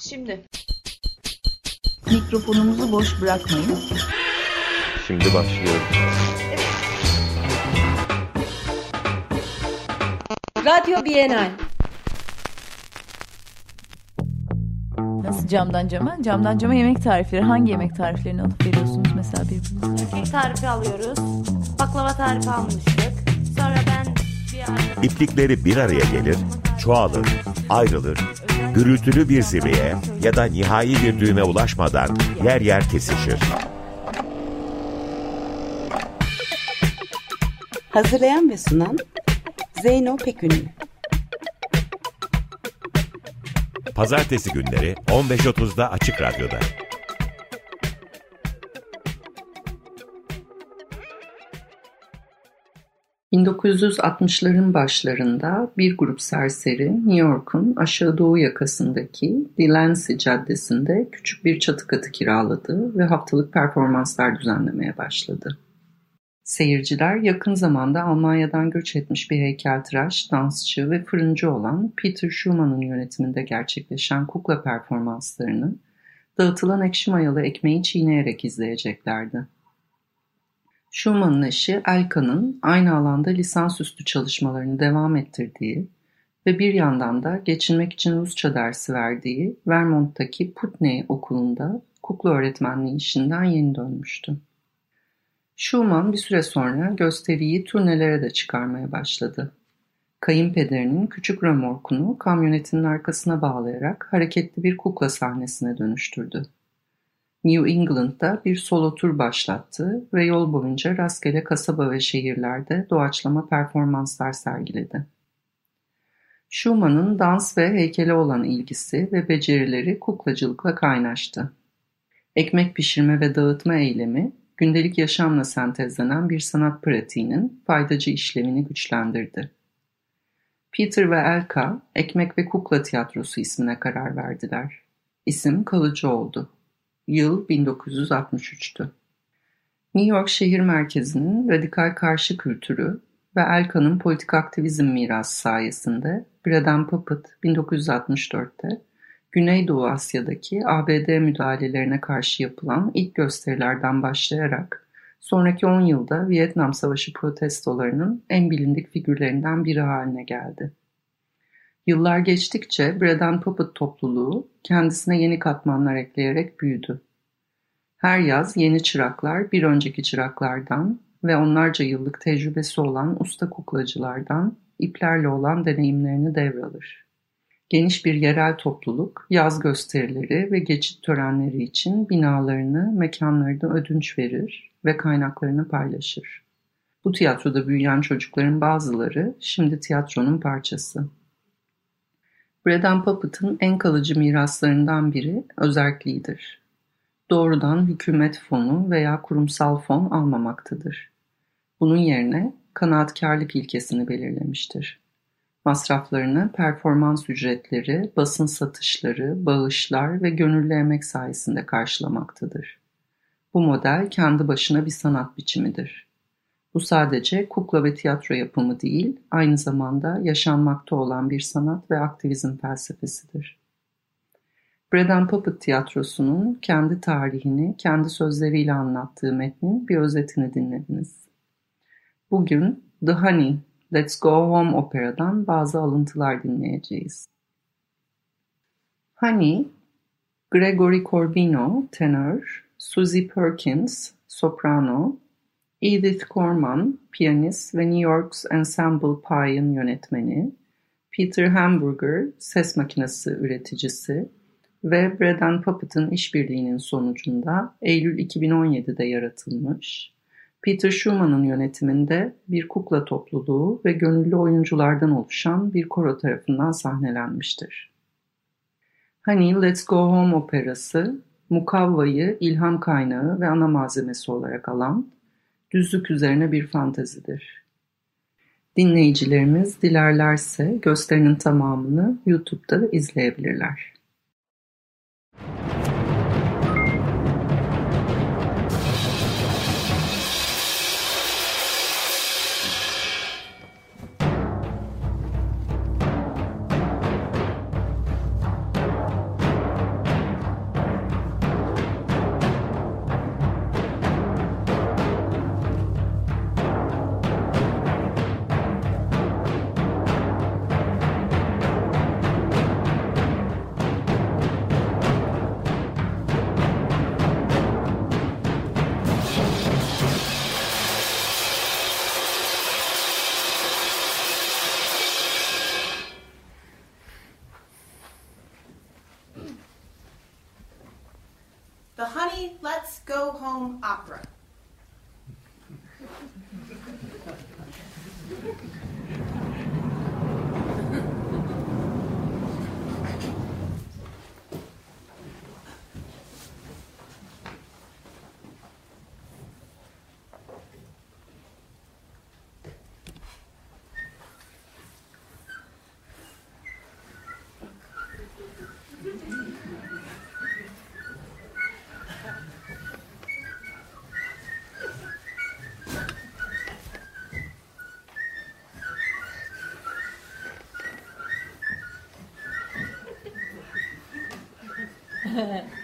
Şimdi. Mikrofonumuzu boş bırakmayın. Şimdi başlıyor. Radyo Bienal. Nasıl camdan cama? Camdan cama yemek tarifleri. Hangi yemek tariflerini alıp veriyorsunuz mesela birbirinize? Kek tarifi alıyoruz. Baklava tarifi almıştık. Sonra ben bir arkadaşım... İplikleri bir araya gelir, çoğalır, ayrılır, gürültülü bir zirveye ya da nihai bir düğüme ulaşmadan yer yer kesişir. Hazırlayan ve sunan Zeyno Pekünlü. Pazartesi günleri 15.30'da Açık Radyo'da. ...1960'ların başlarında bir grup serseri New York'un aşağı doğu yakasındaki Delancey Caddesi'nde küçük bir çatı katı kiraladı ve haftalık performanslar düzenlemeye başladı. Seyirciler yakın zamanda Almanya'dan göç etmiş bir heykeltıraş, dansçı ve fırıncı olan Peter Schumann'ın yönetiminde gerçekleşen kukla performanslarını dağıtılan ekşi mayalı ekmeği çiğneyerek izleyeceklerdi. Schumann'ın eşi Elka'nın aynı alanda lisansüstü çalışmalarını devam ettirdiği ve bir yandan da geçinmek için Rusça dersi verdiği Vermont'taki Putney okulunda kukla öğretmenliği işinden yeni dönmüştü. Schumann bir süre sonra gösteriyi turnelere de çıkarmaya başladı. Kayınpederinin küçük römorkunu kamyonetin arkasına bağlayarak hareketli bir kukla sahnesine dönüştürdü. New England'da bir solo tur başlattı ve yol boyunca rastgele kasaba ve şehirlerde doğaçlama performanslar sergiledi. Schumann'ın dans ve heykele olan ilgisi ve becerileri kuklacılıkla kaynaştı. Ekmek pişirme ve dağıtma eylemi gündelik yaşamla sentezlenen bir sanat pratiğinin faydacı işlevini güçlendirdi. Peter ve Elka, Ekmek ve Kukla Tiyatrosu ismine karar verdiler. İsim kalıcı oldu. Yıl 1963'tü. New York şehir merkezinin radikal karşı kültürü ve Elka'nın politik aktivizm mirası sayesinde Braden Puppet 1964'te Güneydoğu Asya'daki ABD müdahalelerine karşı yapılan ilk gösterilerden başlayarak sonraki 10 yılda Vietnam Savaşı protestolarının en bilindik figürlerinden biri haline geldi. Yıllar geçtikçe Braden Puppet topluluğu kendisine yeni katmanlar ekleyerek büyüdü. Her yaz yeni çıraklar bir önceki çıraklardan ve onlarca yıllık tecrübesi olan usta kuklacılardan iplerle olan deneyimlerini devralır. Geniş bir yerel topluluk yaz gösterileri ve geçit törenleri için binalarını, mekanlarını ödünç verir ve kaynaklarını paylaşır. Bu tiyatroda büyüyen çocukların bazıları şimdi tiyatronun parçası. Braden Puppet'ın en kalıcı miraslarından biri özerkliğidir. Doğrudan hükümet fonu veya kurumsal fon almamaktadır. Bunun yerine kanaatkarlık ilkesini belirlemiştir. Masraflarını performans ücretleri, basın satışları, bağışlar ve gönüllü emek sayesinde karşılamaktadır. Bu model kendi başına bir sanat biçimidir. Bu sadece kukla ve tiyatro yapımı değil, aynı zamanda yaşanmakta olan bir sanat ve aktivizm felsefesidir. Braden Puppet Tiyatrosu'nun kendi tarihini kendi sözleriyle anlattığı metnin bir özetini dinlediniz. Bugün The Honey Let's Go Home Opera'dan bazı alıntılar dinleyeceğiz. Honey, Gregory Corbino, tenor, Suzy Perkins, soprano, Edith Corman, piyanist ve New York's Ensemble Pie'ın yönetmeni, Peter Hamburger, ses makinesi üreticisi ve Braden Puppet'ın işbirliğinin sonucunda Eylül 2017'de yaratılmış, Peter Schumann'ın yönetiminde bir kukla topluluğu ve gönüllü oyunculardan oluşan bir koro tarafından sahnelenmiştir. Honey Let's Go Home operası, mukavvayı ilham kaynağı ve ana malzemesi olarak alan, düzlük üzerine bir fantezidir. Dinleyicilerimiz dilerlerse gösterinin tamamını YouTube'da izleyebilirler. はい。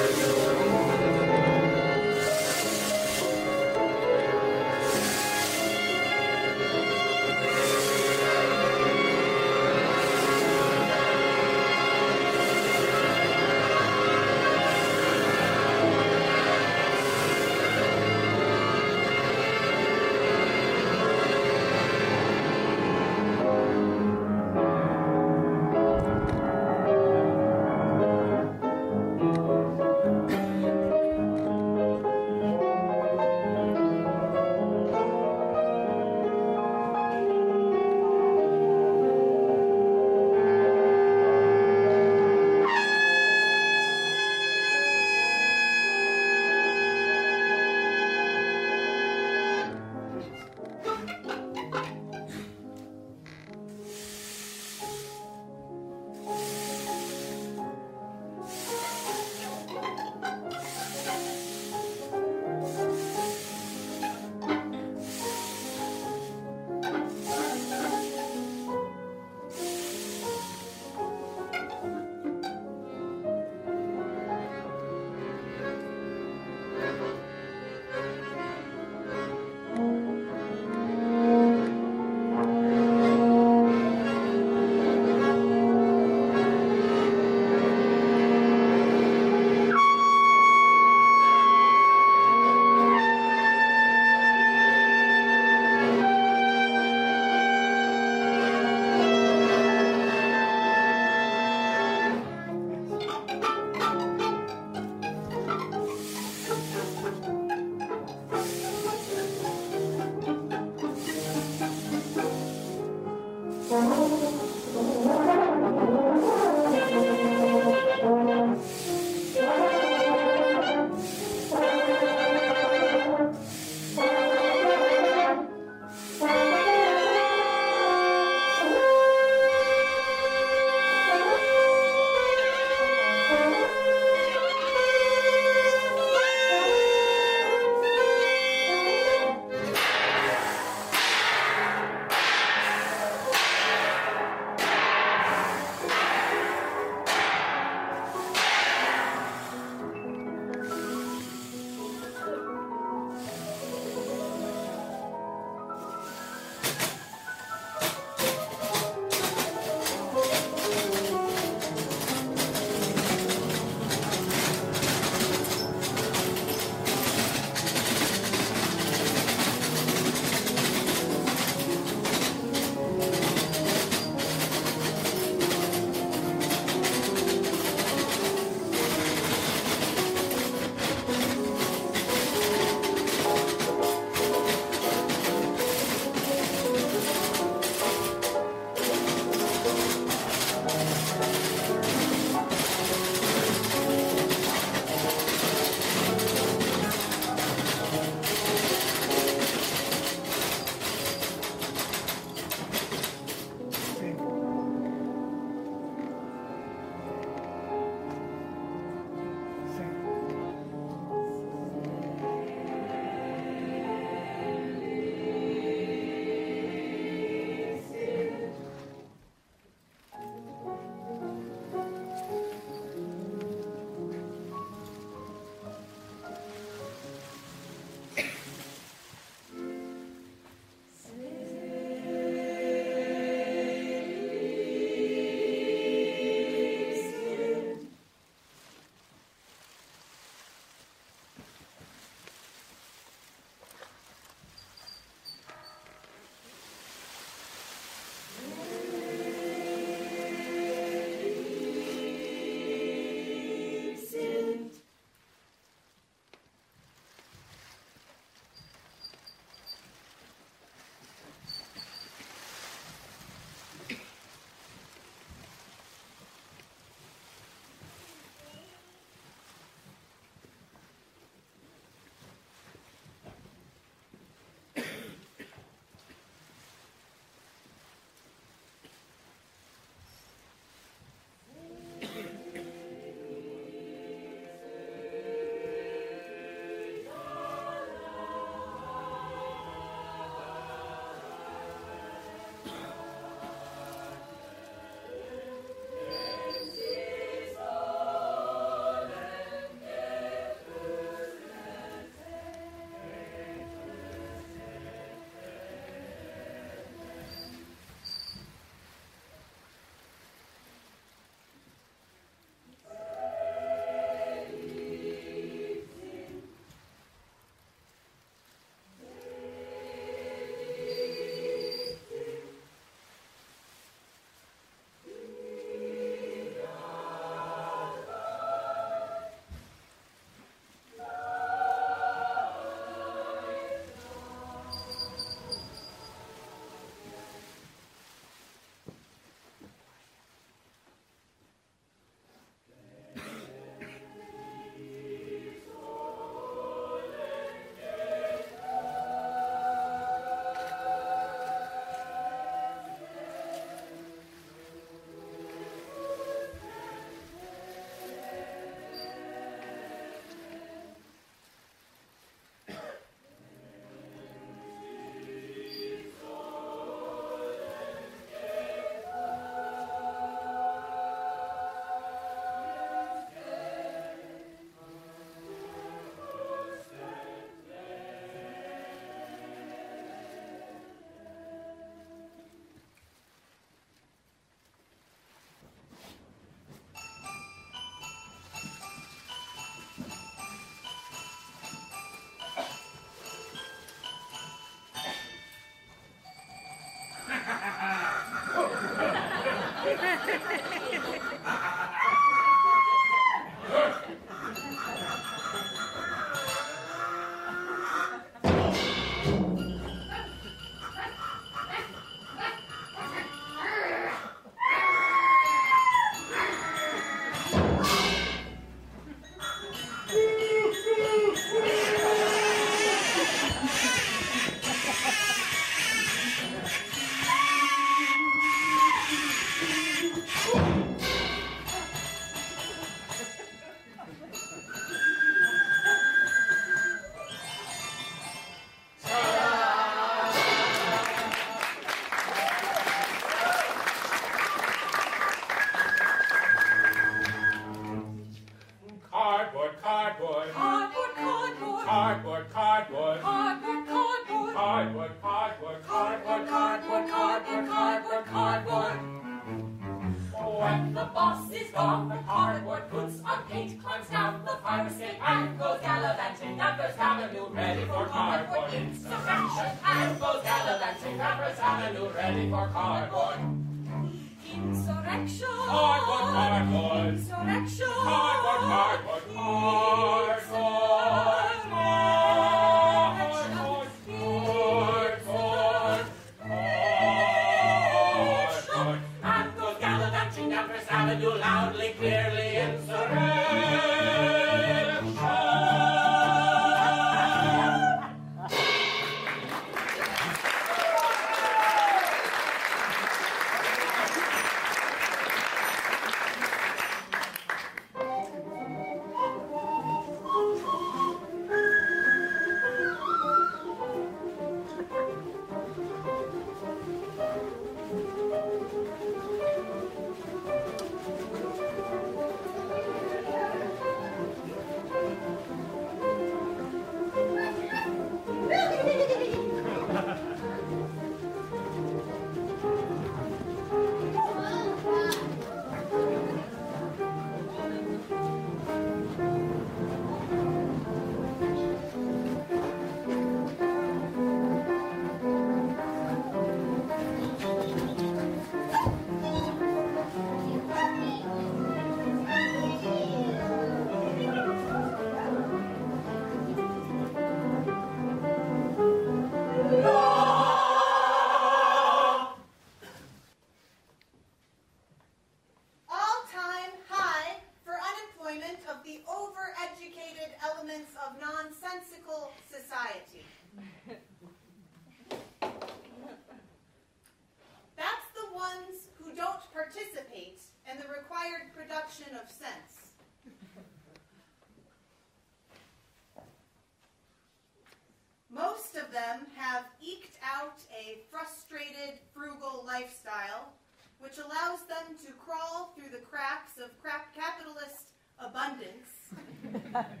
Yeah.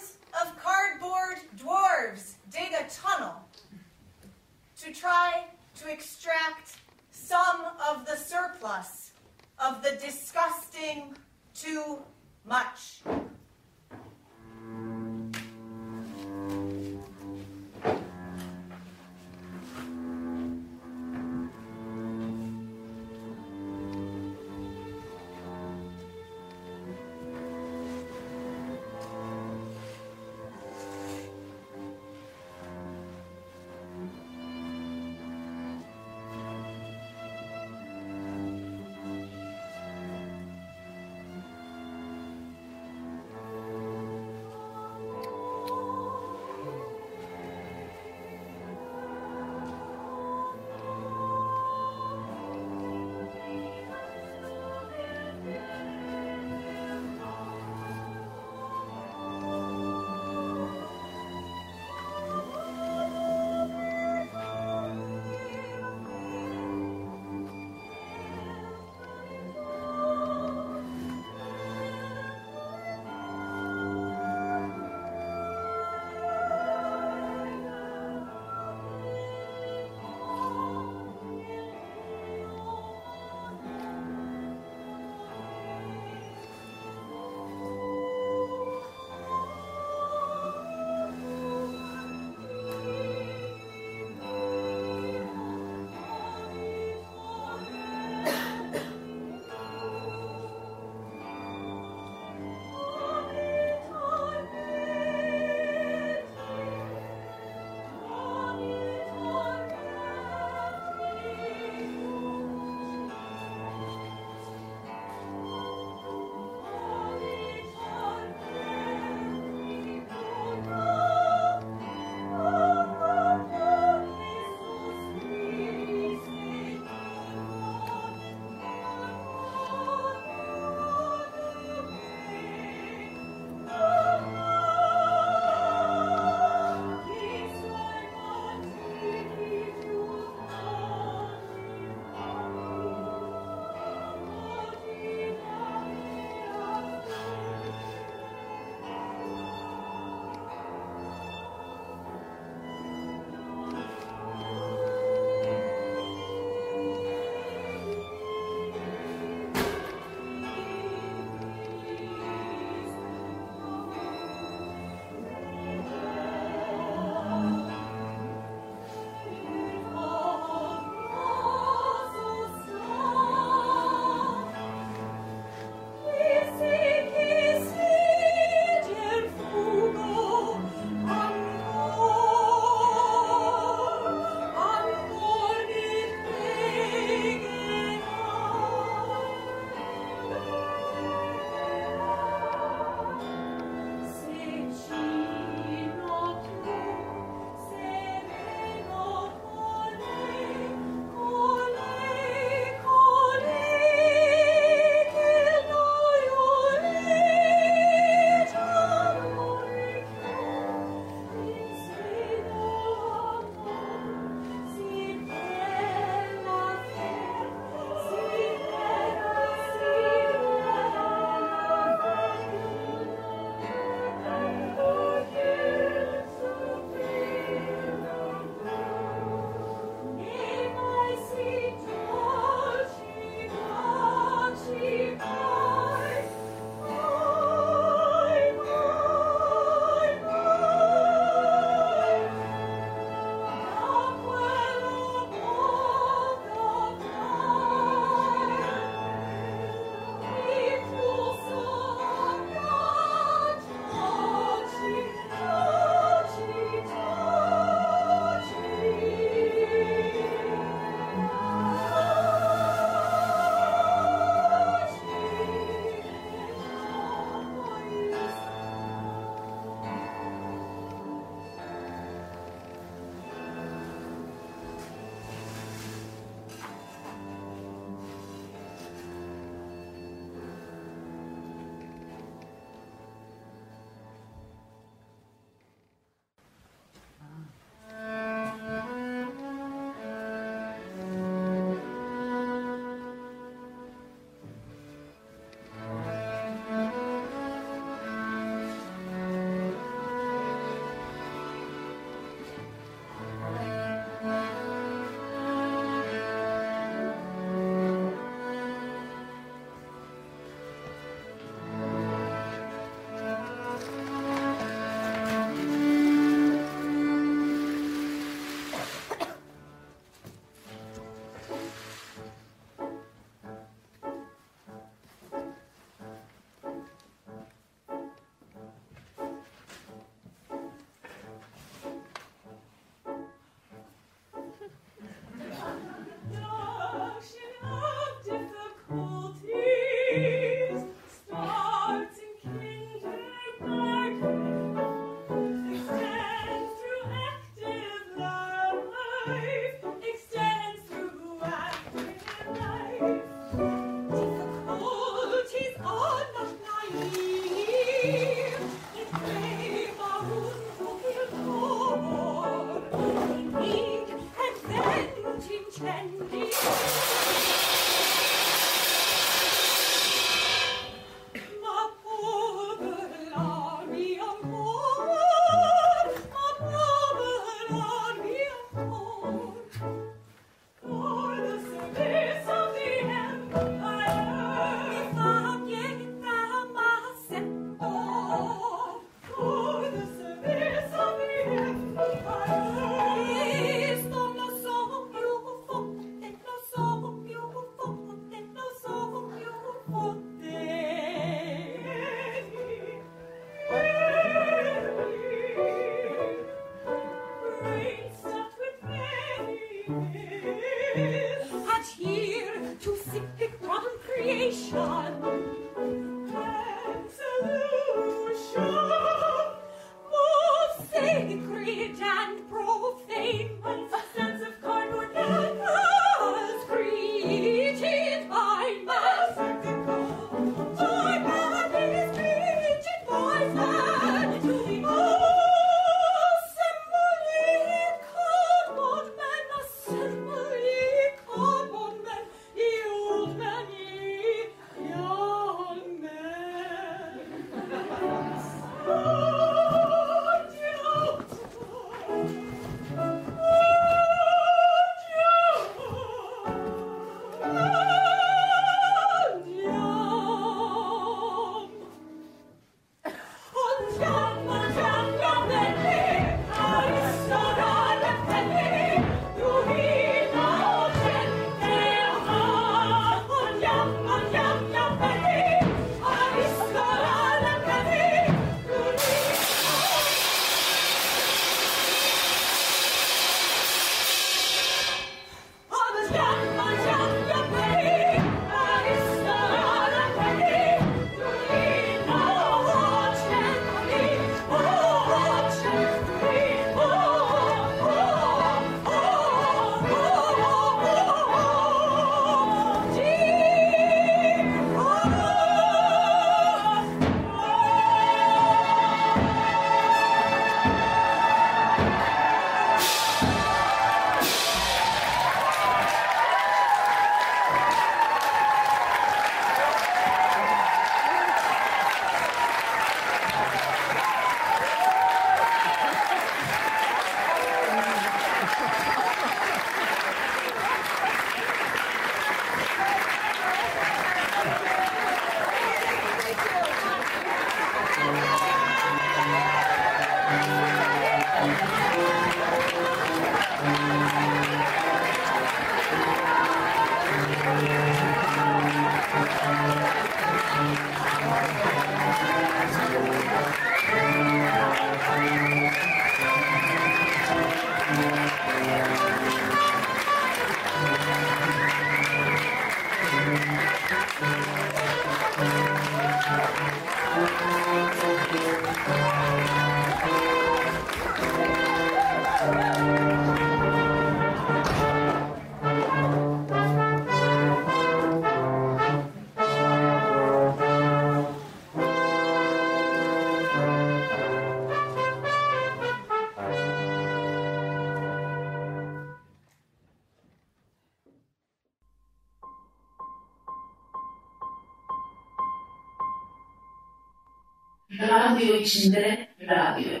Radyo içinde radyo.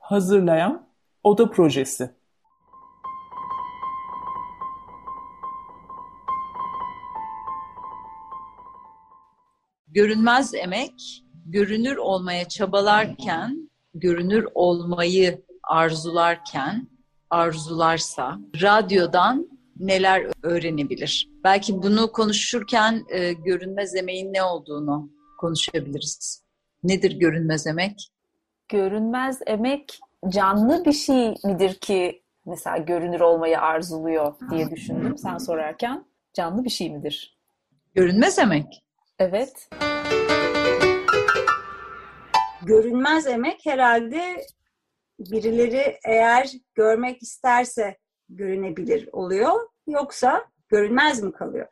Hazırlayan Oda Projesi Görünmez emek, görünür olmaya çabalarken, görünür olmayı arzularken, arzularsa radyodan neler öğrenebilir? Belki bunu konuşurken e, görünmez emeğin ne olduğunu konuşabiliriz. Nedir görünmez emek? Görünmez emek canlı bir şey midir ki mesela görünür olmayı arzuluyor diye düşündüm sen sorarken. Canlı bir şey midir? Görünmez emek. Evet. Görünmez emek herhalde birileri eğer görmek isterse görünebilir oluyor. Yoksa görünmez mi kalıyor?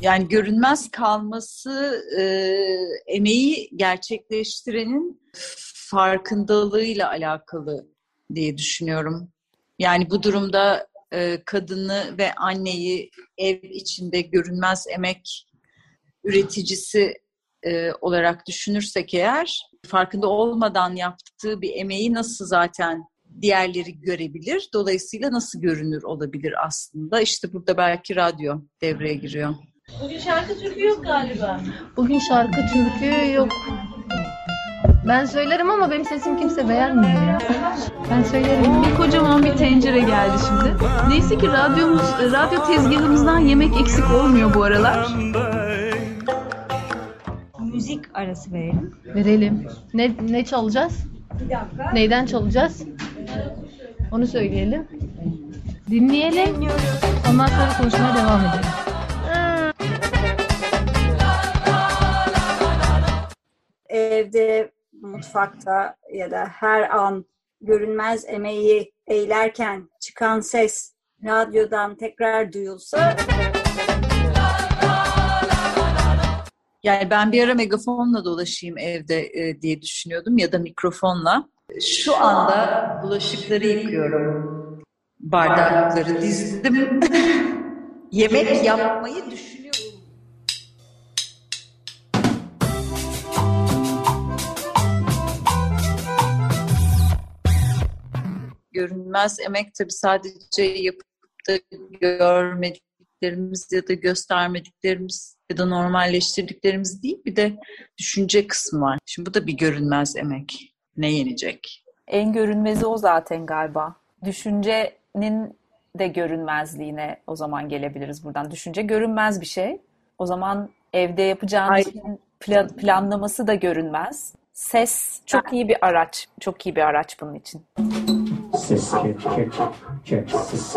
Yani görünmez kalması e, emeği gerçekleştirenin farkındalığıyla alakalı diye düşünüyorum. Yani bu durumda e, kadını ve anneyi ev içinde görünmez emek üreticisi e, olarak düşünürsek eğer farkında olmadan yaptığı bir emeği nasıl zaten diğerleri görebilir? Dolayısıyla nasıl görünür olabilir aslında? İşte burada belki radyo devreye giriyor. Bugün şarkı türkü yok galiba. Bugün şarkı türkü yok. Ben söylerim ama benim sesim kimse beğenmiyor ya. Ben söylerim. Bir kocaman bir tencere geldi şimdi. Neyse ki radyomuz, radyo tezgahımızdan yemek eksik olmuyor bu aralar. Müzik arası verelim. Verelim. Ne, ne çalacağız? Bir dakika. Neyden çalacağız? Onu söyleyelim. Dinleyelim. Ondan sonra konuşmaya devam edelim. Evde, mutfakta ya da her an görünmez emeği eylerken çıkan ses radyodan tekrar duyulsa Yani ben bir ara megafonla dolaşayım evde e, diye düşünüyordum ya da mikrofonla. Şu anda bulaşıkları yıkıyorum. Bardakları dizdim. Yemek yapmayı düşünüyorum. Görünmez emek tabii sadece yapıp da görmediklerimiz ya da göstermediklerimiz ya da normalleştirdiklerimiz değil bir de düşünce kısmı var. Şimdi bu da bir görünmez emek. Ne yenecek? En görünmezi o zaten galiba. Düşüncenin de görünmezliğine o zaman gelebiliriz buradan. Düşünce görünmez bir şey. O zaman evde yapacağınız şeyin plan, planlaması da görünmez. Ses çok iyi bir araç. Çok iyi bir araç bunun için. Ses check check check ses.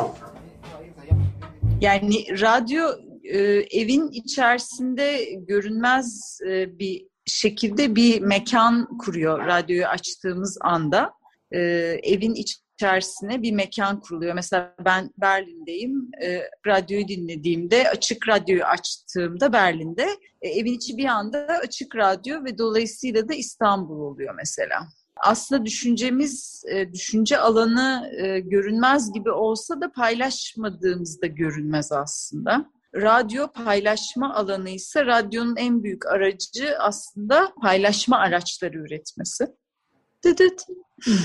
Yani radyo e, evin içerisinde görünmez e, bir şekilde bir mekan kuruyor radyoyu açtığımız anda. E, evin içerisine bir mekan kuruluyor. Mesela ben Berlin'deyim. E, radyoyu dinlediğimde, açık radyoyu açtığımda Berlin'de e, evin içi bir anda açık radyo ve dolayısıyla da İstanbul oluyor mesela. Aslında düşüncemiz, e, düşünce alanı e, görünmez gibi olsa da paylaşmadığımızda görünmez aslında. Radyo paylaşma alanı ise radyonun en büyük aracı aslında paylaşma araçları üretmesi. Dıdıt.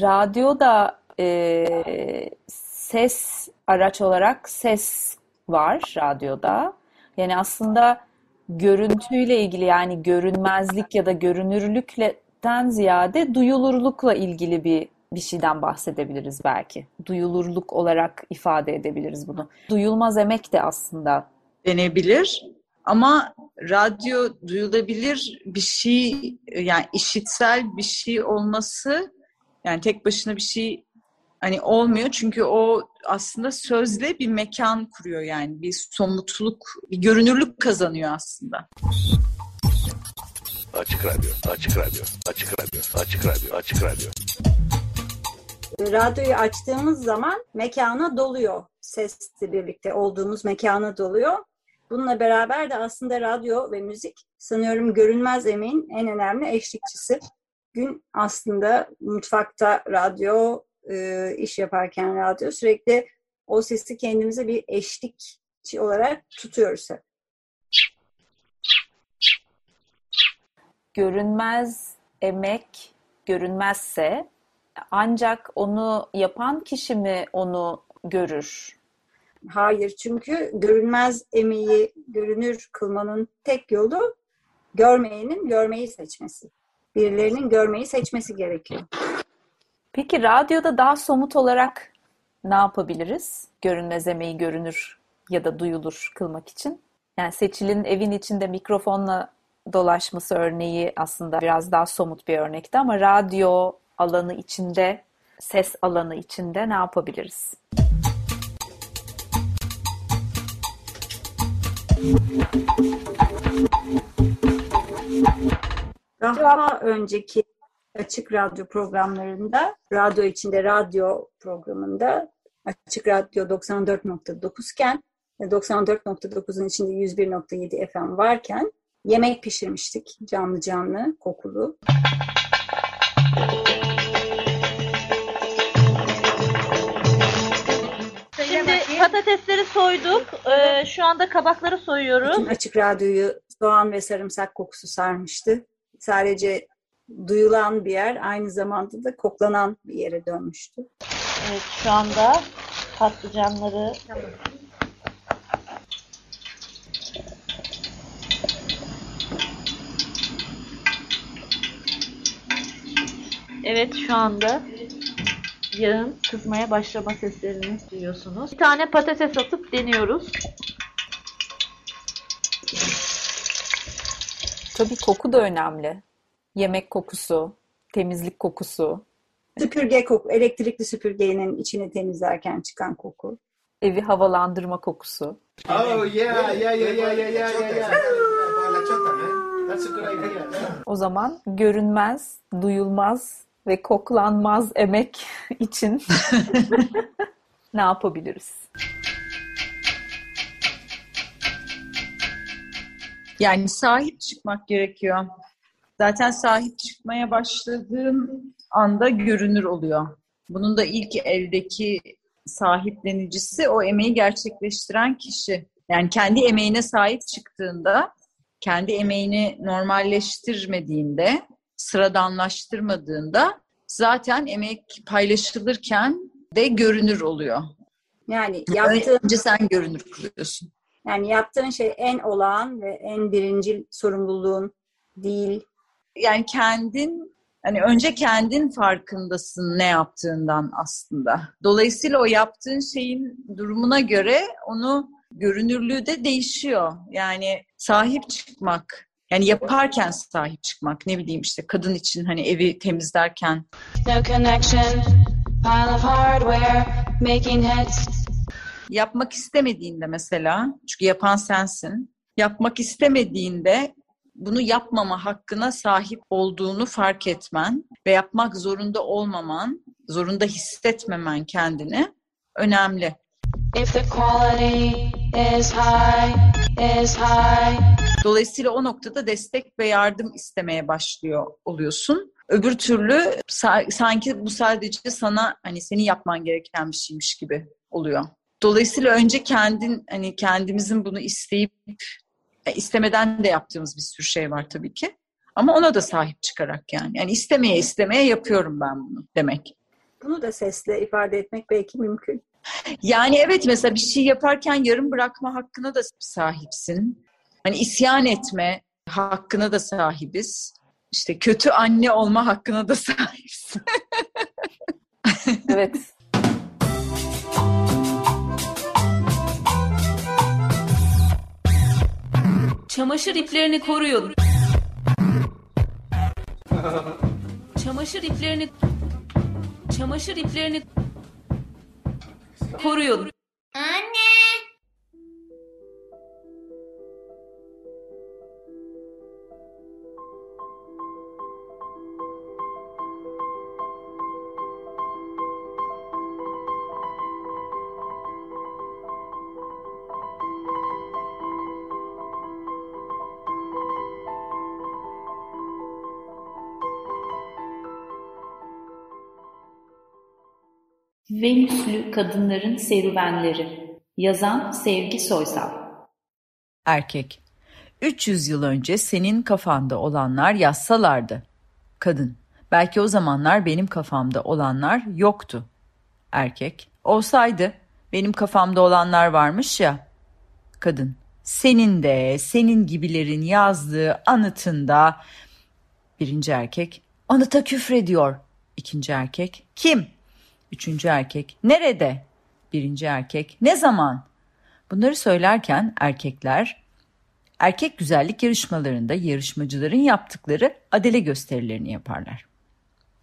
Radyoda e, ses araç olarak ses var radyoda. Yani aslında görüntüyle ilgili yani görünmezlik ya da görünürlükten ziyade duyulurlukla ilgili bir bir şeyden bahsedebiliriz belki. Duyulurluk olarak ifade edebiliriz bunu. Duyulmaz emek de aslında denebilir. Ama radyo duyulabilir bir şey yani işitsel bir şey olması yani tek başına bir şey hani olmuyor çünkü o aslında sözle bir mekan kuruyor yani bir somutluk, bir görünürlük kazanıyor aslında. Açık Radyo, Açık Radyo, Açık Radyo, Açık Radyo, Açık Radyo. radyoyu açtığımız zaman mekana doluyor. Sesle birlikte olduğumuz mekana doluyor. Bununla beraber de aslında radyo ve müzik sanıyorum görünmez emeğin en önemli eşlikçisi. gün aslında mutfakta radyo, e, iş yaparken radyo sürekli o sesi kendimize bir eşlikçi olarak tutuyoruz hep. Görünmez emek görünmezse ancak onu yapan kişi mi onu görür? Hayır çünkü görünmez emeği görünür kılmanın tek yolu görmeyenin görmeyi seçmesi. Birilerinin görmeyi seçmesi gerekiyor. Peki radyoda daha somut olarak ne yapabiliriz? Görünmez emeği görünür ya da duyulur kılmak için. Yani Seçil'in evin içinde mikrofonla dolaşması örneği aslında biraz daha somut bir örnekti ama radyo alanı içinde, ses alanı içinde ne yapabiliriz? Daha önceki açık radyo programlarında, radyo içinde radyo programında Açık Radyo 94.9 iken 94.9'un içinde 101.7 FM varken yemek pişirmiştik canlı canlı, kokulu. Şimdi patatesleri soyduk. Ee, şu anda kabakları soyuyoruz. Bütün açık radyoyu soğan ve sarımsak kokusu sarmıştı. Sadece duyulan bir yer aynı zamanda da koklanan bir yere dönmüştü. Evet şu anda patlıcanları Evet şu anda yağın kızmaya başlama seslerini duyuyorsunuz. Bir tane patates atıp deniyoruz. Tabii koku da önemli. Yemek kokusu, temizlik kokusu, Süpürge koku, elektrikli süpürgenin içini temizlerken çıkan koku. evi havalandırma kokusu. Oh yeah, yeah, yeah, yeah, yeah, yeah, yeah, yeah. O zaman görünmez, duyulmaz ve koklanmaz emek için ne yapabiliriz? Yani sahip çıkmak gerekiyor. Zaten sahip çıkmaya başladığım anda görünür oluyor. Bunun da ilk eldeki sahiplenicisi o emeği gerçekleştiren kişi. Yani kendi emeğine sahip çıktığında, kendi emeğini normalleştirmediğinde, sıradanlaştırmadığında zaten emek paylaşılırken de görünür oluyor. Yani yaptığın, Önce sen görünür kılıyorsun. yani yaptığın şey en olağan ve en birincil sorumluluğun değil. Yani kendin Hani önce kendin farkındasın ne yaptığından aslında. Dolayısıyla o yaptığın şeyin durumuna göre onu görünürlüğü de değişiyor. Yani sahip çıkmak, yani yaparken sahip çıkmak. Ne bileyim işte kadın için hani evi temizlerken. No connection, pile of hardware, making hits. Yapmak istemediğinde mesela, çünkü yapan sensin. Yapmak istemediğinde bunu yapmama hakkına sahip olduğunu fark etmen ve yapmak zorunda olmaman, zorunda hissetmemen kendini önemli. If the quality is high, is high. Dolayısıyla o noktada destek ve yardım istemeye başlıyor oluyorsun. Öbür türlü sa- sanki bu sadece sana hani senin yapman gereken bir şeymiş gibi oluyor. Dolayısıyla önce kendin hani kendimizin bunu isteyip istemeden de yaptığımız bir sürü şey var tabii ki. Ama ona da sahip çıkarak yani. Yani istemeye istemeye yapıyorum ben bunu demek. Bunu da sesle ifade etmek belki mümkün. Yani evet mesela bir şey yaparken yarım bırakma hakkına da sahipsin. Hani isyan etme hakkına da sahibiz. İşte kötü anne olma hakkına da sahipsin. evet. Çamaşır iplerini koruyun. Çamaşır iplerini Çamaşır iplerini koruyun. Anne! Venüslü Kadınların Serüvenleri Yazan Sevgi Soysal Erkek 300 yıl önce senin kafanda olanlar yazsalardı. Kadın belki o zamanlar benim kafamda olanlar yoktu. Erkek olsaydı benim kafamda olanlar varmış ya. Kadın senin de senin gibilerin yazdığı anıtında birinci erkek anıta küfrediyor. İkinci erkek kim? Üçüncü erkek nerede? Birinci erkek ne zaman? Bunları söylerken erkekler erkek güzellik yarışmalarında yarışmacıların yaptıkları adele gösterilerini yaparlar.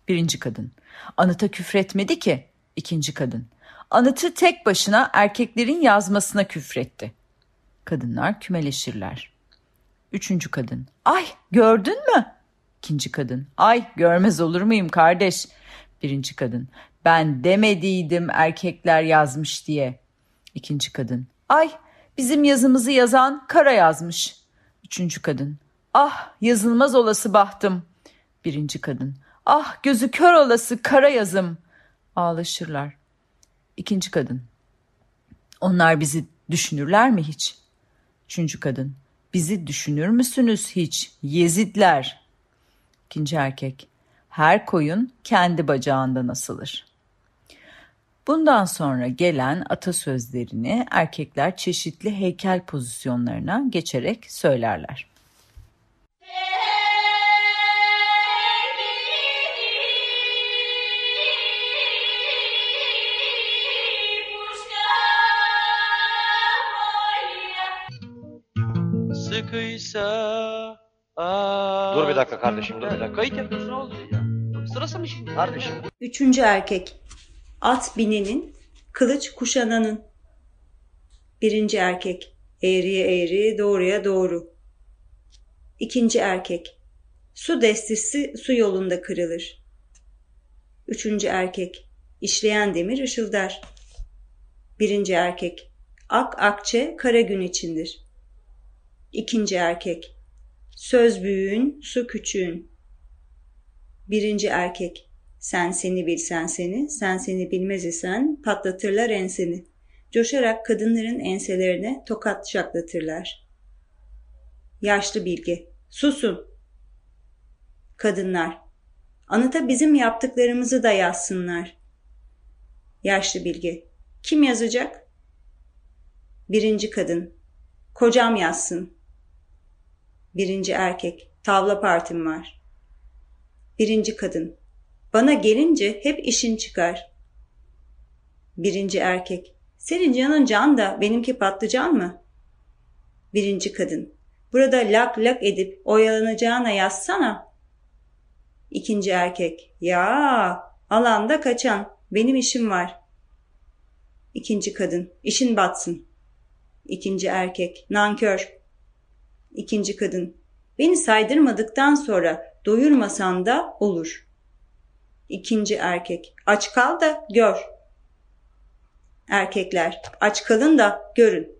Birinci kadın anıta küfretmedi ki. İkinci kadın anıtı tek başına erkeklerin yazmasına küfretti. Kadınlar kümeleşirler. Üçüncü kadın ay gördün mü? İkinci kadın ay görmez olur muyum kardeş? Birinci kadın ben demediydim erkekler yazmış diye. İkinci kadın. Ay bizim yazımızı yazan kara yazmış. Üçüncü kadın. Ah yazılmaz olası bahtım. Birinci kadın. Ah gözü kör olası kara yazım. Ağlaşırlar. İkinci kadın. Onlar bizi düşünürler mi hiç? Üçüncü kadın. Bizi düşünür müsünüz hiç? Yezidler. İkinci erkek. Her koyun kendi bacağından asılır. Bundan sonra gelen atasözlerini erkekler çeşitli heykel pozisyonlarına geçerek söylerler. Sıkıysa Dur bir dakika kardeşim dur bir dakika. Kayıt yapıyorsun ne oluyor ya? Sırası mı şimdi? Kardeşim Üçüncü erkek. At binenin, kılıç kuşananın. Birinci erkek. Eğriye eğri, doğruya doğru. İkinci erkek. Su destesi su yolunda kırılır. Üçüncü erkek. İşleyen demir ışıldar. Birinci erkek. Ak akçe kara gün içindir. İkinci erkek. Söz büyüğün, su küçüğün. Birinci erkek. Sen seni bilsen seni, sen seni bilmez isen patlatırlar enseni. Coşarak kadınların enselerine tokat şaklatırlar. Yaşlı bilge. Susun. Kadınlar. Anıta bizim yaptıklarımızı da yazsınlar. Yaşlı bilge. Kim yazacak? Birinci kadın. Kocam yazsın. Birinci erkek. Tavla partim var. Birinci kadın. Bana gelince hep işin çıkar. Birinci erkek. Senin canın can da benimki patlıcan mı? Birinci kadın. Burada lak lak edip oyalanacağına yazsana. İkinci erkek. Ya alanda kaçan. Benim işim var. İkinci kadın. İşin batsın. İkinci erkek. Nankör. İkinci kadın. Beni saydırmadıktan sonra doyurmasan da olur. İkinci erkek. Aç kal da gör. Erkekler. Aç kalın da görün.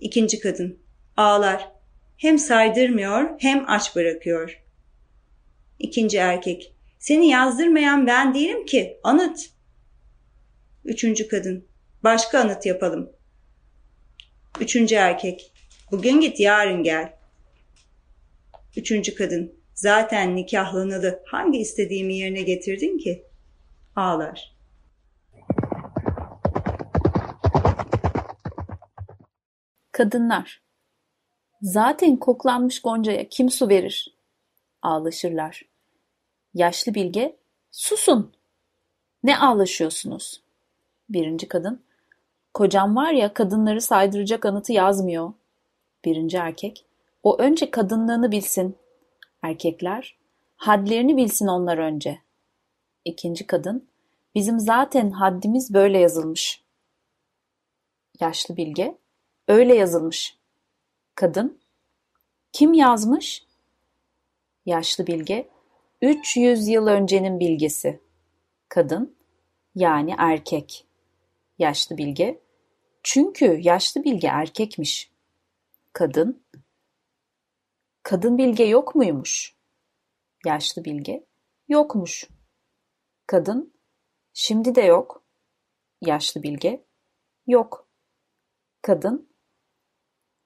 İkinci kadın. Ağlar. Hem saydırmıyor hem aç bırakıyor. İkinci erkek. Seni yazdırmayan ben değilim ki. Anıt. Üçüncü kadın. Başka anıt yapalım. Üçüncü erkek. Bugün git yarın gel. Üçüncü kadın. Zaten nikahlanalı hangi istediğimi yerine getirdin ki? Ağlar. Kadınlar. Zaten koklanmış goncaya kim su verir? Ağlaşırlar. Yaşlı bilge, susun. Ne ağlaşıyorsunuz? Birinci kadın, kocam var ya kadınları saydıracak anıtı yazmıyor. Birinci erkek, o önce kadınlığını bilsin. Erkekler, hadlerini bilsin onlar önce. İkinci kadın, bizim zaten haddimiz böyle yazılmış. Yaşlı bilge, öyle yazılmış. Kadın, kim yazmış? Yaşlı bilge, 300 yıl öncenin bilgesi. Kadın, yani erkek. Yaşlı bilge, çünkü yaşlı bilge erkekmiş. Kadın, kadın bilge yok muymuş? Yaşlı bilge, yokmuş. Kadın, Şimdi de yok. Yaşlı bilge. Yok. Kadın.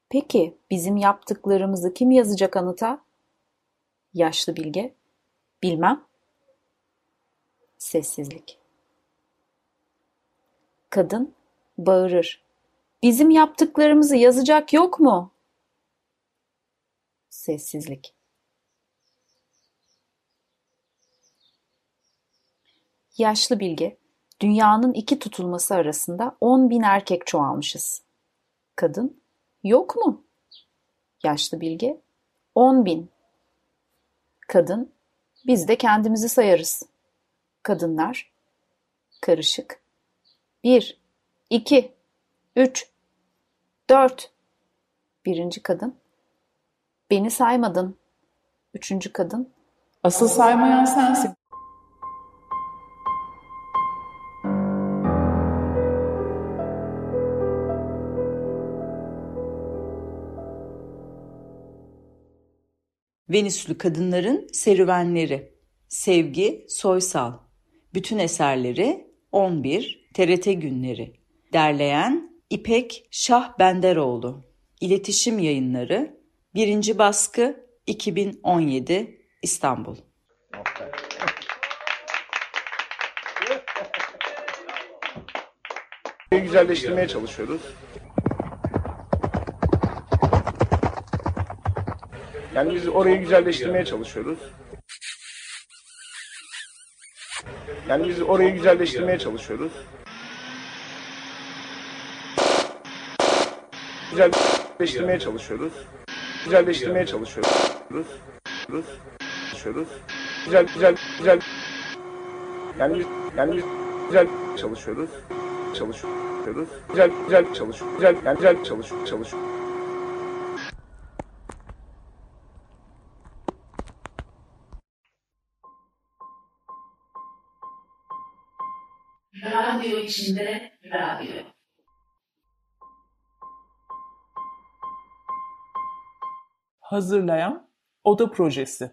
Peki bizim yaptıklarımızı kim yazacak anıta? Yaşlı bilge. Bilmem. Sessizlik. Kadın bağırır. Bizim yaptıklarımızı yazacak yok mu? Sessizlik. Yaşlı bilge, dünyanın iki tutulması arasında on bin erkek çoğalmışız. Kadın, yok mu? Yaşlı bilge, on bin. Kadın, biz de kendimizi sayarız. Kadınlar, karışık. Bir, iki, üç, dört. Birinci kadın, beni saymadın. Üçüncü kadın, Asıl saymayan sensin. Venüslü Kadınların Serüvenleri Sevgi Soysal Bütün eserleri 11 TRT Günleri Derleyen İpek Şah Benderoğlu İletişim Yayınları 1. Baskı 2017 İstanbul güzelleştirmeye çalışıyoruz. Yani biz orayı güzelleştirmeye çalışıyoruz. Yani biz orayı güzelleştirmeye çalışıyoruz. Güzelleştirmeye çalışıyoruz. Güzelleştirmeye çalışıyoruz. Çalışıyoruz. Güzel güzel güzel. Yani yani güzel çalışıyoruz. Çalışıyoruz. Güzel güzel çalışıyoruz. Güzel yani güzel çalışıyoruz. Çalışıyoruz. Radyo içinde Hazırlayan Oda Projesi.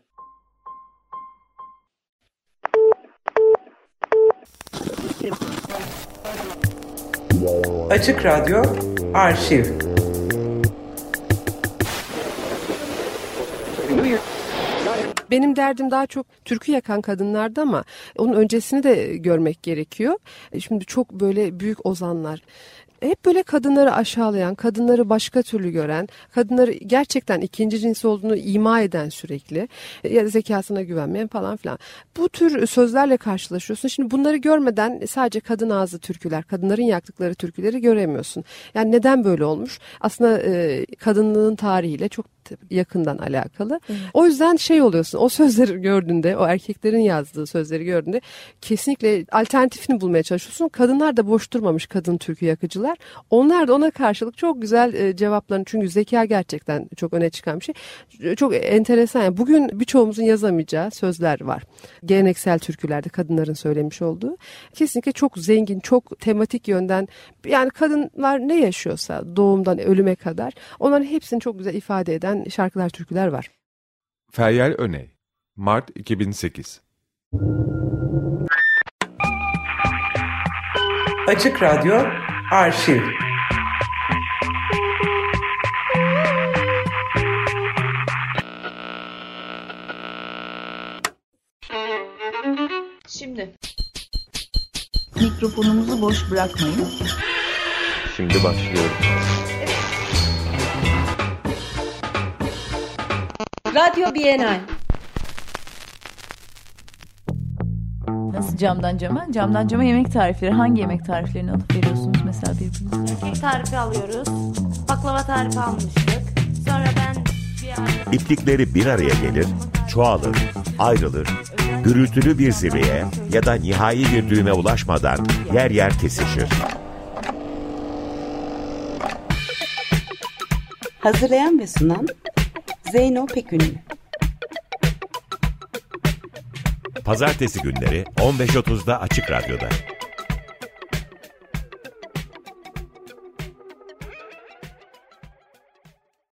Açık Radyo Arşiv Benim derdim daha çok türkü yakan kadınlardı ama onun öncesini de görmek gerekiyor. Şimdi çok böyle büyük ozanlar hep böyle kadınları aşağılayan, kadınları başka türlü gören, kadınları gerçekten ikinci cins olduğunu ima eden sürekli e, ya zekasına güvenmeyen falan filan. Bu tür sözlerle karşılaşıyorsun. Şimdi bunları görmeden sadece kadın ağzı türküler, kadınların yaktıkları türküleri göremiyorsun. Yani neden böyle olmuş? Aslında e, kadınlığın tarihiyle çok yakından alakalı. Evet. O yüzden şey oluyorsun. O sözleri gördüğünde, o erkeklerin yazdığı sözleri gördüğünde kesinlikle alternatifini bulmaya çalışıyorsun. Kadınlar da boş durmamış kadın türkü yakıcılar. Onlar da ona karşılık çok güzel e, cevaplarını çünkü zeka gerçekten çok öne çıkan bir şey. Çok enteresan. Yani bugün birçoğumuzun yazamayacağı sözler var. Geleneksel türkülerde kadınların söylemiş olduğu. Kesinlikle çok zengin, çok tematik yönden yani kadınlar ne yaşıyorsa doğumdan ölüme kadar onların hepsini çok güzel ifade eden şarkılar, türküler var. Feryal Öney Mart 2008 Açık Radyo Arşiv Şimdi mikrofonumuzu boş bırakmayın. Şimdi başlıyorum. Radyo Bienal. Nasıl camdan cama? Camdan cama yemek tarifleri. Hangi yemek tariflerini alıp veriyorsunuz mesela birbirinize? Kek tarifi alıyoruz. Baklava tarifi almıştık. Sonra ben bir. İplikleri bir araya gelir, çoğalır, ayrılır, gürültülü bir zirveye ya da nihai bir düğüme ulaşmadan yer yer kesişir. Hazırlayan ve sunan Zeyno Pekünlü. Pazartesi günleri 15.30'da Açık Radyo'da.